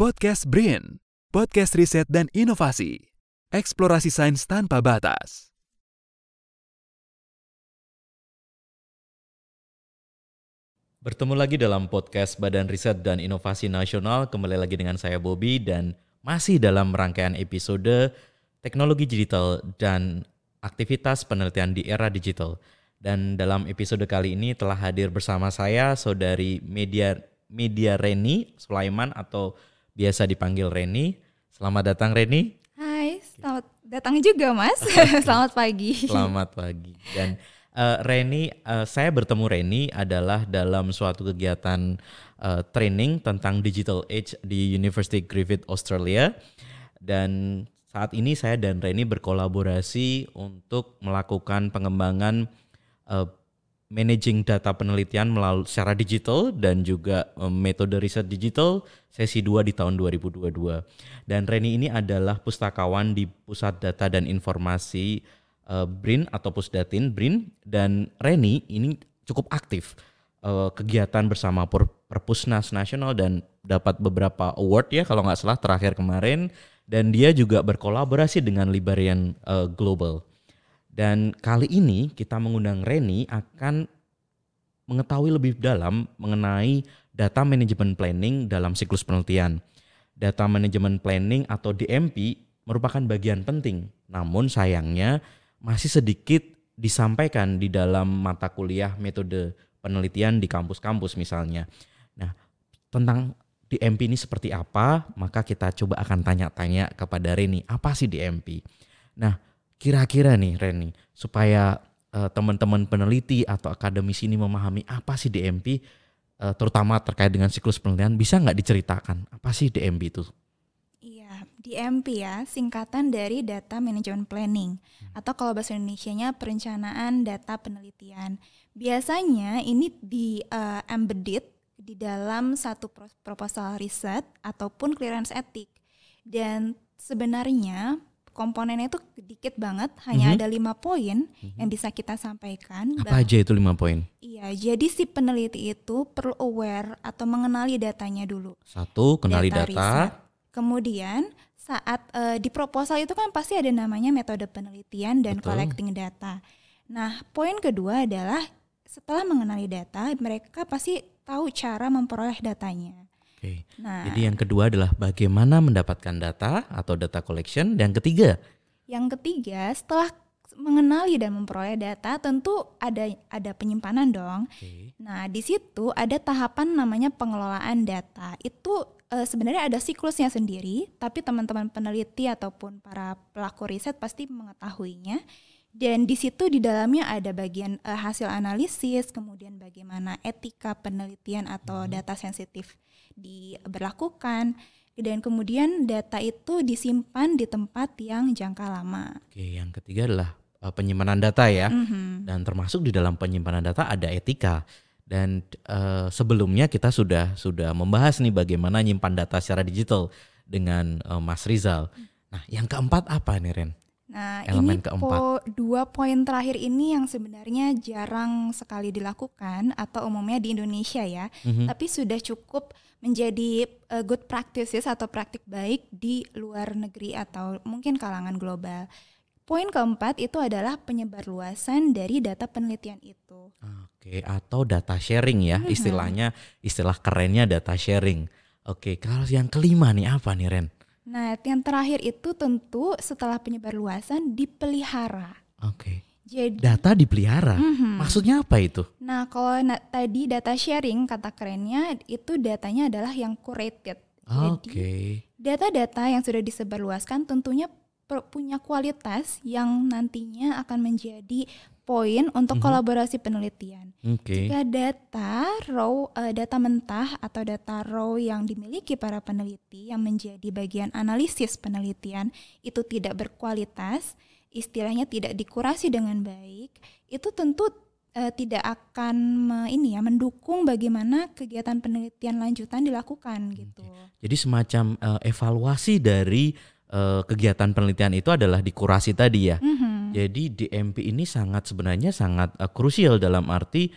Podcast Brain, podcast riset dan inovasi. Eksplorasi sains tanpa batas. Bertemu lagi dalam podcast Badan Riset dan Inovasi Nasional. Kembali lagi dengan saya Bobby dan masih dalam rangkaian episode teknologi digital dan aktivitas penelitian di era digital. Dan dalam episode kali ini telah hadir bersama saya saudari Media Media Reni Sulaiman atau biasa dipanggil Reni. Selamat datang Reni. Hai, selamat datang juga Mas. selamat pagi. Selamat pagi. Dan uh, Reni, uh, saya bertemu Reni adalah dalam suatu kegiatan uh, training tentang digital age di University Griffith Australia. Dan saat ini saya dan Reni berkolaborasi untuk melakukan pengembangan uh, managing data penelitian melalui secara digital dan juga um, metode riset digital sesi 2 di tahun 2022. Dan Reni ini adalah pustakawan di Pusat Data dan Informasi uh, BRIN atau Pusdatin BRIN dan Reni ini cukup aktif uh, kegiatan bersama Perpusnas Nasional dan dapat beberapa award ya kalau nggak salah terakhir kemarin dan dia juga berkolaborasi dengan Liberian uh, Global. Dan kali ini kita mengundang Reni akan mengetahui lebih dalam mengenai data management planning dalam siklus penelitian. Data management planning atau DMP merupakan bagian penting, namun sayangnya masih sedikit disampaikan di dalam mata kuliah metode penelitian di kampus-kampus misalnya. Nah, tentang DMP ini seperti apa, maka kita coba akan tanya-tanya kepada Reni, apa sih DMP? Nah, Kira-kira nih Reni, supaya uh, teman-teman peneliti atau akademisi ini memahami apa sih DMP, uh, eh, terutama terkait dengan siklus penelitian, bisa nggak diceritakan apa sih DMP itu? Iya, DMP ya, singkatan dari Data Management Planning, hmm. atau kalau bahasa Indonesia-nya perencanaan data penelitian. Biasanya ini di uh, embedded di dalam satu proposal riset ataupun clearance etik. Dan sebenarnya komponennya itu dikit banget, hanya mm -hmm. ada lima poin mm -hmm. yang bisa kita sampaikan. Apa aja itu lima poin? Iya, jadi si peneliti itu perlu aware atau mengenali datanya dulu. Satu, kenali data. data. Kemudian saat uh, di proposal itu kan pasti ada namanya metode penelitian dan Betul. collecting data. Nah, poin kedua adalah setelah mengenali data, mereka pasti tahu cara memperoleh datanya. Oke. Nah, jadi yang kedua adalah bagaimana mendapatkan data atau data collection dan ketiga. Yang ketiga, setelah mengenali dan memperoleh data tentu ada ada penyimpanan dong. Okay. Nah, di situ ada tahapan namanya pengelolaan data. Itu e, sebenarnya ada siklusnya sendiri, tapi teman-teman peneliti ataupun para pelaku riset pasti mengetahuinya. Dan di situ di dalamnya ada bagian uh, hasil analisis, kemudian bagaimana etika penelitian atau hmm. data sensitif diberlakukan dan kemudian data itu disimpan di tempat yang jangka lama. Oke, yang ketiga adalah uh, penyimpanan data ya. Mm-hmm. Dan termasuk di dalam penyimpanan data ada etika. Dan uh, sebelumnya kita sudah sudah membahas nih bagaimana nyimpan data secara digital dengan uh, Mas Rizal. Nah, yang keempat apa nih Ren? Nah, Elemen ini keempat. Po, dua poin terakhir ini yang sebenarnya jarang sekali dilakukan atau umumnya di Indonesia ya, mm-hmm. tapi sudah cukup menjadi uh, good practices atau praktik baik di luar negeri atau mungkin kalangan global. Poin keempat itu adalah penyebarluasan dari data penelitian itu. Oke, atau data sharing ya, mm-hmm. istilahnya istilah kerennya data sharing. Oke, kalau yang kelima nih apa nih Ren? Nah, yang terakhir itu tentu setelah penyebar luasan dipelihara. Oke. Okay. Jadi data dipelihara. Mm-hmm. Maksudnya apa itu? Nah, kalau na- tadi data sharing kata kerennya itu datanya adalah yang curated. Oke. Okay. data-data yang sudah disebarluaskan tentunya punya kualitas yang nantinya akan menjadi poin untuk mm-hmm. kolaborasi penelitian. Okay. Jika data raw, uh, data mentah atau data raw yang dimiliki para peneliti yang menjadi bagian analisis penelitian itu tidak berkualitas, istilahnya tidak dikurasi dengan baik, itu tentu uh, tidak akan me, ini ya mendukung bagaimana kegiatan penelitian lanjutan dilakukan gitu. Jadi semacam uh, evaluasi dari uh, kegiatan penelitian itu adalah dikurasi tadi ya. Mm -hmm. Jadi DMP ini sangat sebenarnya sangat uh, krusial dalam arti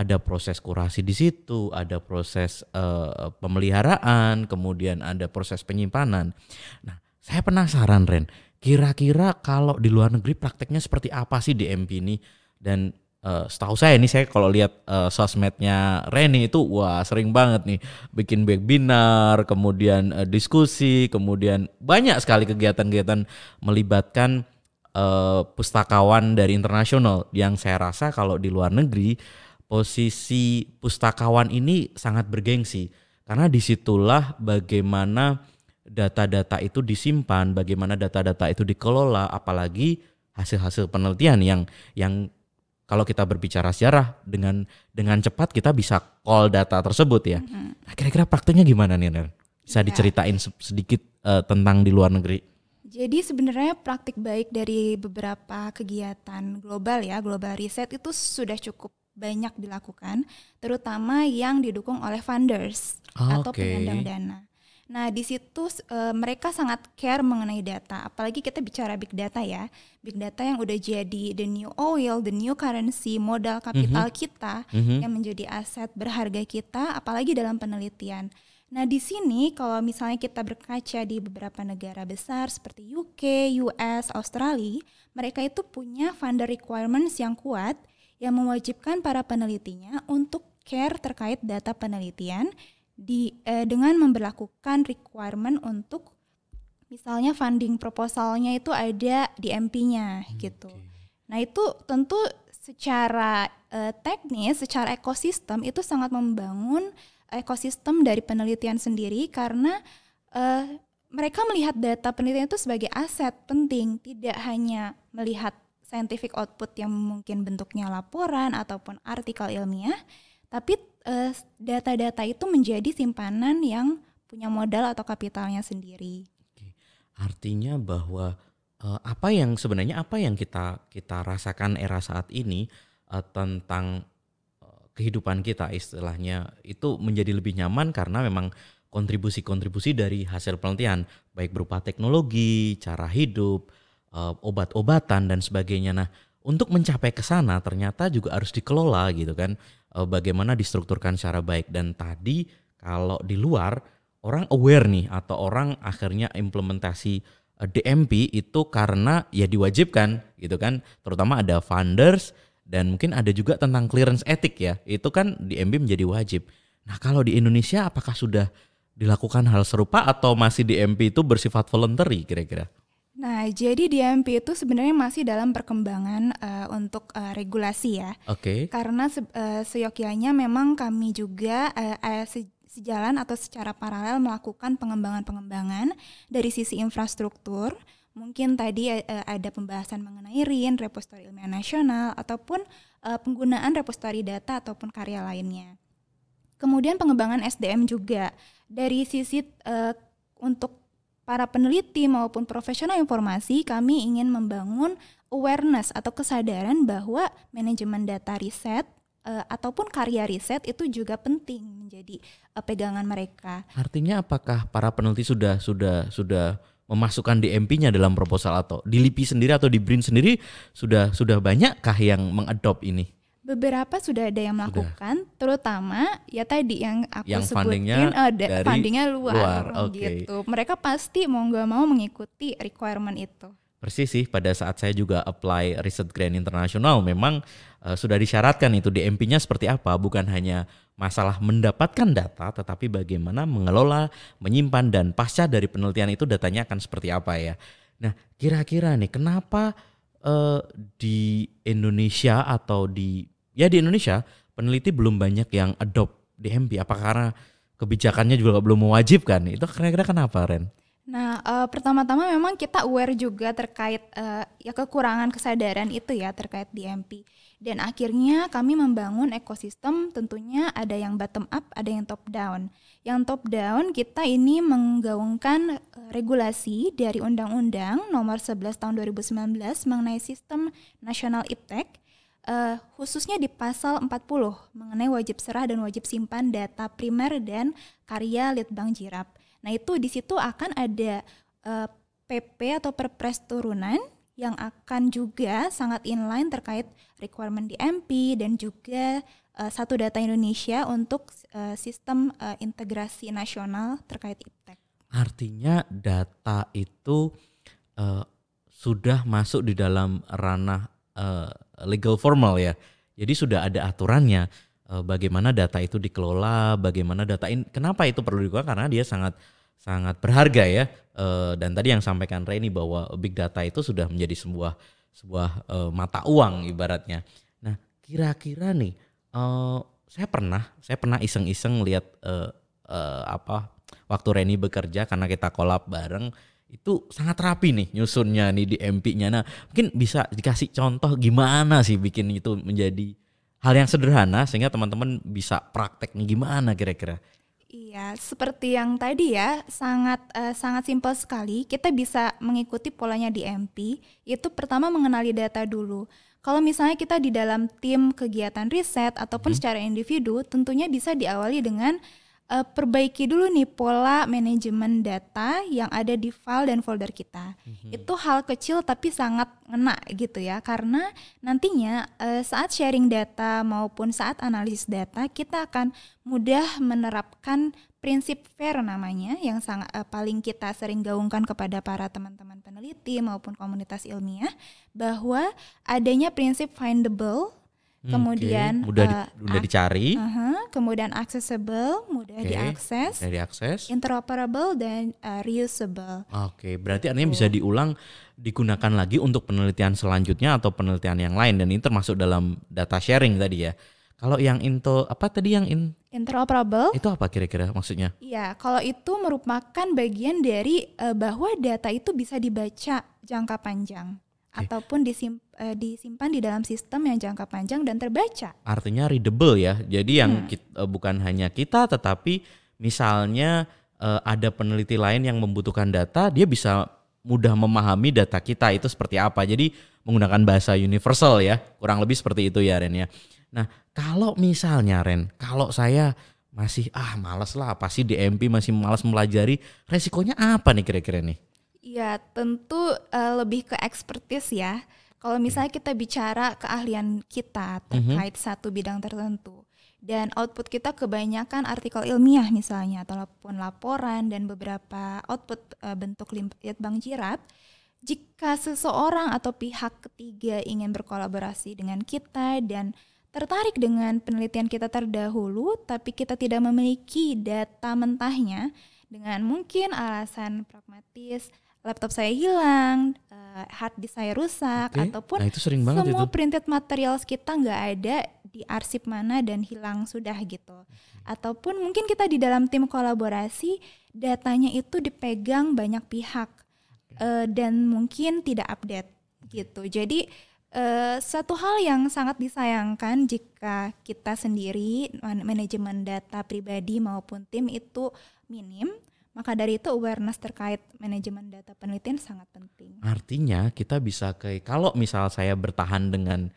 ada proses kurasi di situ, ada proses uh, pemeliharaan, kemudian ada proses penyimpanan. Nah, saya penasaran Ren, kira-kira kalau di luar negeri prakteknya seperti apa sih DMP ini? Dan uh, setahu saya ini saya kalau lihat uh, sosmednya Reni itu wah sering banget nih bikin webinar, kemudian uh, diskusi, kemudian banyak sekali kegiatan-kegiatan melibatkan uh, pustakawan dari internasional yang saya rasa kalau di luar negeri posisi pustakawan ini sangat bergengsi karena di situlah bagaimana data-data itu disimpan, bagaimana data-data itu dikelola, apalagi hasil-hasil penelitian yang yang kalau kita berbicara sejarah dengan dengan cepat kita bisa call data tersebut ya. Mm-hmm. Nah, kira-kira prakteknya gimana nih, Ner? Bisa ya. diceritain sedikit uh, tentang di luar negeri? Jadi sebenarnya praktik baik dari beberapa kegiatan global ya, global riset itu sudah cukup banyak dilakukan, terutama yang didukung oleh funders okay. atau penyandang dana. Nah, di situ e, mereka sangat care mengenai data, apalagi kita bicara big data ya. Big data yang udah jadi the new oil, the new currency, modal kapital mm -hmm. kita mm -hmm. yang menjadi aset berharga kita, apalagi dalam penelitian. Nah, di sini kalau misalnya kita berkaca di beberapa negara besar seperti UK, US, Australia, mereka itu punya funder requirements yang kuat yang mewajibkan para penelitinya untuk care terkait data penelitian di eh, dengan memperlakukan requirement untuk misalnya funding proposalnya itu ada di MP-nya hmm, gitu. Nah, itu tentu secara eh, teknis, secara ekosistem itu sangat membangun ekosistem dari penelitian sendiri karena uh, mereka melihat data penelitian itu sebagai aset penting, tidak hanya melihat scientific output yang mungkin bentuknya laporan ataupun artikel ilmiah, tapi eh, data-data itu menjadi simpanan yang punya modal atau kapitalnya sendiri. Artinya bahwa uh, apa yang sebenarnya apa yang kita kita rasakan era saat ini uh, tentang kehidupan kita istilahnya itu menjadi lebih nyaman karena memang kontribusi-kontribusi dari hasil penelitian baik berupa teknologi, cara hidup, uh, obat-obatan dan sebagainya. Nah, untuk mencapai ke sana ternyata juga harus dikelola gitu kan. Uh, bagaimana distrukturkan secara baik dan tadi kalau di luar orang aware nih atau orang akhirnya implementasi uh, DMP itu karena ya diwajibkan gitu kan. Terutama ada funders dan mungkin ada juga tentang clearance etik ya. Itu kan di MB menjadi wajib. Nah, kalau di Indonesia apakah sudah dilakukan hal serupa atau masih di MP itu bersifat voluntary kira-kira? Nah, jadi di MP itu sebenarnya masih dalam perkembangan uh, untuk uh, regulasi ya. Oke. Okay. Karena se uh, seyogyanya memang kami juga uh, uh, se sejalan atau secara paralel melakukan pengembangan-pengembangan dari sisi infrastruktur Mungkin tadi uh, ada pembahasan mengenai RIN, repository ilmiah nasional, ataupun uh, penggunaan repository data ataupun karya lainnya. Kemudian pengembangan SDM juga dari sisi uh, untuk para peneliti maupun profesional informasi, kami ingin membangun awareness atau kesadaran bahwa manajemen data riset uh, ataupun karya riset itu juga penting menjadi uh, pegangan mereka. Artinya apakah para peneliti sudah sudah sudah memasukkan DMP-nya dalam proposal atau di LIPI sendiri atau di BRIN sendiri sudah sudah banyakkah yang mengadop ini? Beberapa sudah ada yang melakukan, sudah. terutama ya tadi yang aku yang sebutin uh, dari fundingnya luar, luar okay. gitu. Mereka pasti mau nggak mau mengikuti requirement itu. Persis sih pada saat saya juga apply riset grant internasional memang uh, sudah disyaratkan itu DMP-nya seperti apa bukan hanya masalah mendapatkan data tetapi bagaimana mengelola, menyimpan dan pasca dari penelitian itu datanya akan seperti apa ya. Nah, kira-kira nih kenapa uh, di Indonesia atau di ya di Indonesia peneliti belum banyak yang adopt DMP apa karena kebijakannya juga belum mewajibkan? Itu kira-kira kenapa Ren? Nah, uh, pertama-tama memang kita aware juga terkait uh, ya kekurangan kesadaran itu ya terkait DMP. Dan akhirnya kami membangun ekosistem tentunya ada yang bottom up, ada yang top down. Yang top down kita ini menggaungkan uh, regulasi dari Undang-Undang Nomor 11 Tahun 2019 mengenai Sistem Nasional Iptek uh, khususnya di pasal 40 mengenai wajib serah dan wajib simpan data primer dan karya Litbang Jirap. Nah, itu di situ akan ada uh, eh, PP atau Perpres turunan yang akan juga sangat inline terkait requirement di MP dan juga uh, satu data Indonesia untuk uh, sistem uh, integrasi nasional terkait iptek. Artinya data itu uh, sudah masuk di dalam ranah uh, legal formal ya. Jadi sudah ada aturannya bagaimana data itu dikelola, bagaimana data ini. Kenapa itu perlu dikelola? Karena dia sangat sangat berharga ya. Uh, dan tadi yang sampaikan Reni bahwa big data itu sudah menjadi sebuah sebuah uh, mata uang ibaratnya. Nah, kira-kira nih, saya pernah saya pernah iseng-iseng lihat apa waktu Reni bekerja karena kita kolab bareng itu sangat rapi nih nyusunnya nih di MP-nya. Nah, mungkin bisa dikasih contoh gimana sih bikin itu menjadi hal yang sederhana sehingga teman-teman bisa praktek nih gimana kira-kira? Iya, seperti yang tadi ya, sangat uh, sangat simpel sekali. Kita bisa mengikuti polanya di MP. Itu pertama mengenali data dulu. Kalau misalnya kita di dalam tim kegiatan riset ataupun hmm. secara individu, tentunya bisa diawali dengan uh, perbaiki dulu nih pola manajemen data yang ada di file dan folder kita. Mm-hmm. Itu hal kecil tapi sangat ngena gitu ya karena nantinya uh, saat sharing data maupun saat analisis data kita akan mudah menerapkan prinsip FAIR namanya yang sangat uh, paling kita sering gaungkan kepada para teman-teman peneliti maupun komunitas ilmiah bahwa adanya prinsip findable kemudian okay. mudah, uh, mudah dicari, uh -huh, kemudian accessible, mudah okay. diakses, mudah diakses, interoperable dan uh, reusable. Oke, okay. berarti artinya bisa diulang, digunakan lagi untuk penelitian selanjutnya atau penelitian yang lain dan ini termasuk dalam data sharing tadi ya. Kalau yang into apa tadi yang in interoperable itu apa kira-kira maksudnya? Iya, kalau itu merupakan bagian dari uh, bahwa data itu bisa dibaca jangka panjang okay. ataupun disim, uh, disimpan di dalam sistem yang jangka panjang dan terbaca. Artinya readable ya. Jadi yang hmm. kita, uh, bukan hanya kita tetapi misalnya uh, ada peneliti lain yang membutuhkan data, dia bisa mudah memahami data kita itu seperti apa. Jadi menggunakan bahasa universal ya. Kurang lebih seperti itu ya Ren ya. Nah, kalau misalnya Ren, kalau saya masih ah males lah pasti DMP masih malas mempelajari resikonya apa nih kira-kira nih Ya, tentu uh, lebih ke expertise ya. Kalau misalnya kita bicara keahlian kita terkait mm -hmm. satu bidang tertentu dan output kita kebanyakan artikel ilmiah misalnya ataupun laporan dan beberapa output uh, bentuk litbang jirat, jika seseorang atau pihak ketiga ingin berkolaborasi dengan kita dan tertarik dengan penelitian kita terdahulu tapi kita tidak memiliki data mentahnya dengan mungkin alasan pragmatis laptop saya hilang, uh, hard disk saya rusak, okay. ataupun nah, itu sering banget semua itu. printed materials kita nggak ada di arsip mana dan hilang sudah gitu. Ataupun mungkin kita di dalam tim kolaborasi datanya itu dipegang banyak pihak uh, dan mungkin tidak update gitu. Jadi uh, satu hal yang sangat disayangkan jika kita sendiri manajemen data pribadi maupun tim itu minim maka dari itu awareness terkait manajemen data penelitian sangat penting. Artinya kita bisa ke kalau misal saya bertahan dengan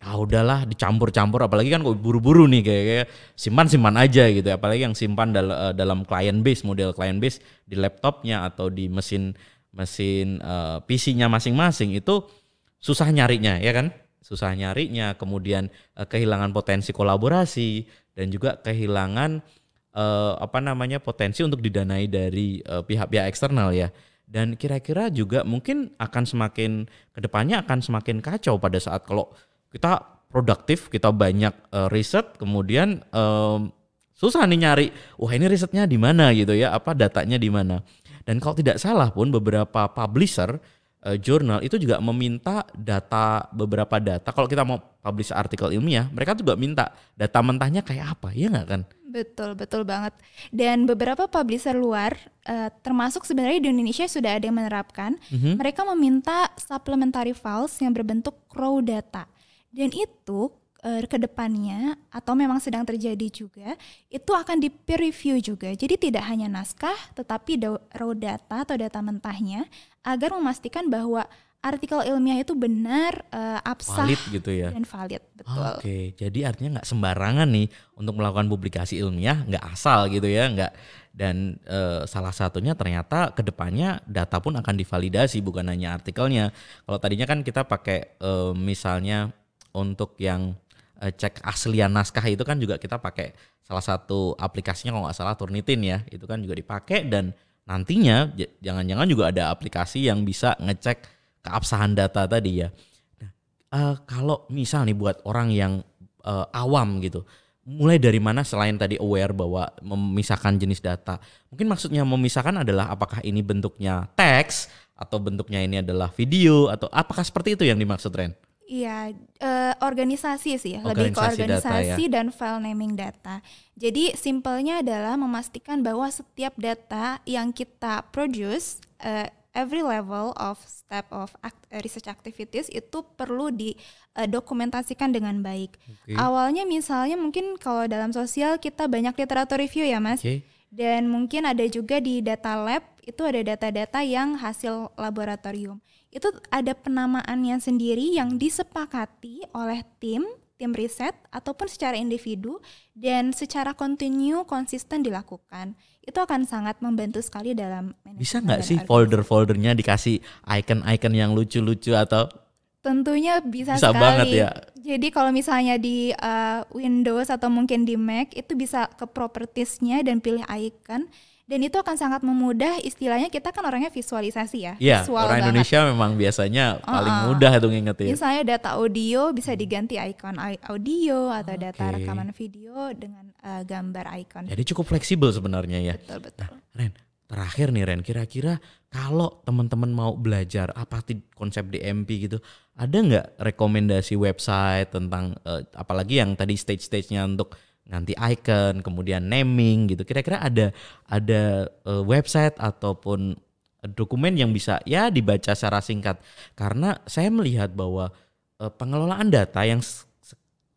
ya udahlah dicampur-campur apalagi kan kok buru-buru nih kayak, kayak simpan-simpan aja gitu apalagi yang simpan dal eh, dalam client base model client base di laptopnya atau di mesin mesin uh, eh, PC-nya masing-masing itu susah nyarinya ya kan susah nyarinya kemudian uh, kehilangan potensi kolaborasi dan juga kehilangan uh, apa namanya potensi untuk didanai dari pihak pihak-pihak eksternal ya. Dan kira-kira juga mungkin akan semakin ke depannya akan semakin kacau pada saat kalau kita produktif, kita banyak uh, riset, kemudian um, susah nih nyari, wah ini risetnya di mana gitu ya, apa datanya di mana. Dan kalau tidak salah pun beberapa publisher uh, jurnal itu juga meminta data beberapa data. Kalau kita mau publish artikel ilmiah, mereka juga minta data mentahnya kayak apa, ya nggak kan? Betul, betul banget. Dan beberapa publisher luar, uh, termasuk sebenarnya di Indonesia sudah ada yang menerapkan, mm-hmm. mereka meminta supplementary files yang berbentuk raw data. Dan itu uh, ke depannya atau memang sedang terjadi juga, itu akan di peer review juga. Jadi tidak hanya naskah, tetapi raw data atau data mentahnya agar memastikan bahwa artikel ilmiah itu benar uh, absah valid gitu ya dan valid betul. Oke, okay. jadi artinya nggak sembarangan nih untuk melakukan publikasi ilmiah, nggak asal gitu ya, nggak dan uh, salah satunya ternyata ke depannya data pun akan divalidasi bukan hanya artikelnya. Kalau tadinya kan kita pakai uh, misalnya untuk yang uh, cek aslian naskah itu kan juga kita pakai salah satu aplikasinya kalau nggak salah Turnitin ya itu kan juga dipakai dan nantinya jangan-jangan juga ada aplikasi yang bisa ngecek keabsahan data tadi ya. Nah, uh, kalau misal nih buat orang yang uh, awam gitu, mulai dari mana selain tadi aware bahwa memisahkan jenis data, mungkin maksudnya memisahkan adalah apakah ini bentuknya teks atau bentuknya ini adalah video atau apakah seperti itu yang dimaksud Ren? Iya, uh, organisasi sih, ya. lebih ke organisasi data, ya? dan file naming data. Jadi simpelnya adalah memastikan bahwa setiap data yang kita produce, uh, every level of step of act, uh, research activities itu perlu didokumentasikan uh, dengan baik. Okay. Awalnya misalnya mungkin kalau dalam sosial kita banyak literatur review ya, Mas. Okay. Dan mungkin ada juga di data lab itu ada data-data yang hasil laboratorium itu ada penamaannya sendiri yang disepakati oleh tim tim riset ataupun secara individu dan secara kontinu konsisten dilakukan itu akan sangat membantu sekali dalam bisa nggak sih folder-foldernya dikasih icon-icon yang lucu-lucu atau tentunya bisa, bisa sekali. banget ya. jadi kalau misalnya di uh, Windows atau mungkin di Mac itu bisa ke propertiesnya dan pilih icon dan itu akan sangat memudah istilahnya kita kan orangnya visualisasi ya Iya, visual orang banget. Indonesia memang biasanya paling mudah itu ngingetin. Misalnya data audio bisa diganti icon audio atau okay. data rekaman video dengan uh, gambar icon jadi cukup fleksibel sebenarnya ya. Betul betul. Nah, Ren terakhir nih Ren kira-kira kalau teman-teman mau belajar apa sih konsep DMP gitu ada nggak rekomendasi website tentang uh, apalagi yang tadi stage-stage-nya untuk nanti icon, kemudian naming gitu. Kira-kira ada ada uh, website ataupun dokumen yang bisa ya dibaca secara singkat. Karena saya melihat bahwa uh, pengelolaan data yang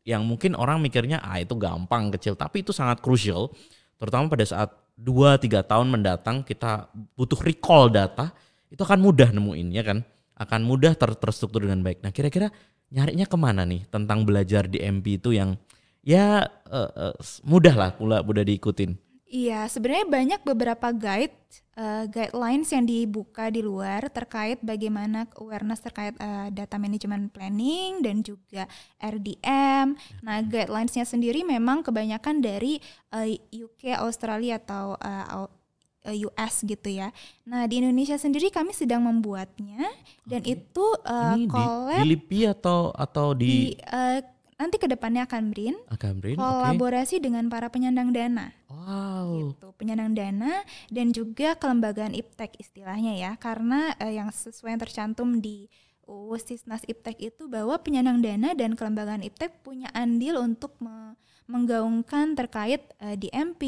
yang mungkin orang mikirnya ah itu gampang kecil, tapi itu sangat krusial terutama pada saat 2 3 tahun mendatang kita butuh recall data, itu akan mudah nemuin ya kan? Akan mudah ter terstruktur dengan baik. Nah, kira-kira nyarinya ke mana nih tentang belajar di MP itu yang ya uh, uh, mudah lah pula mudah diikutin. Iya, sebenarnya banyak beberapa guide uh, guidelines yang dibuka di luar terkait bagaimana awareness terkait uh, data management planning dan juga RDM. Nah, guidelinesnya sendiri memang kebanyakan dari uh, UK, Australia atau uh, US gitu ya. Nah di Indonesia sendiri kami sedang membuatnya dan okay. itu uh, Ini collab di, di LIPI atau atau di, di uh, nanti ke depannya akan Brin, akan Brin kolaborasi okay. dengan para penyandang dana. Wow. Gitu, penyandang dana dan juga kelembagaan iptek istilahnya ya, karena uh, yang sesuai yang tercantum di UU Sisnas Iptek itu bahwa penyandang dana dan kelembagaan iptek punya andil untuk me menggaungkan terkait uh, eh, DMP,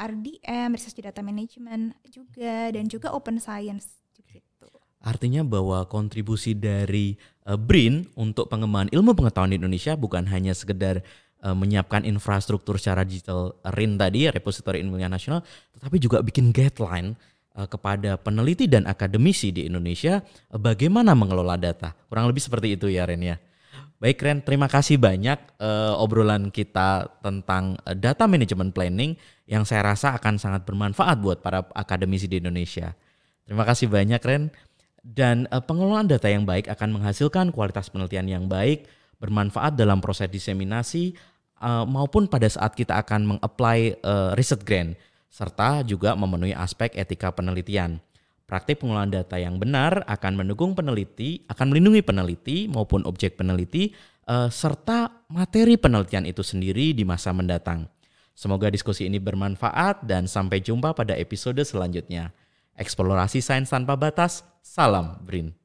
RDM, Research Data Management juga dan juga Open Science Artinya bahwa kontribusi dari uh, BRIN untuk pengembangan ilmu pengetahuan di Indonesia bukan hanya sekedar uh, menyiapkan infrastruktur secara digital RIN tadi, repositori ilmiah nasional, tetapi juga bikin guideline uh, kepada peneliti dan akademisi di Indonesia uh, bagaimana mengelola data. Kurang lebih seperti itu ya Ren ya. Baik Ren, terima kasih banyak uh, obrolan kita tentang uh, data management planning yang saya rasa akan sangat bermanfaat buat para akademisi di Indonesia. Terima kasih banyak Ren. Dan uh, pengelolaan data yang baik akan menghasilkan kualitas penelitian yang baik, bermanfaat dalam proses diseminasi uh, maupun pada saat kita akan mengapply uh, research grant serta juga memenuhi aspek etika penelitian. Praktik pengelolaan data yang benar akan mendukung peneliti, akan melindungi peneliti maupun objek peneliti serta materi penelitian itu sendiri di masa mendatang. Semoga diskusi ini bermanfaat dan sampai jumpa pada episode selanjutnya. Eksplorasi sains tanpa batas. Salam Brin.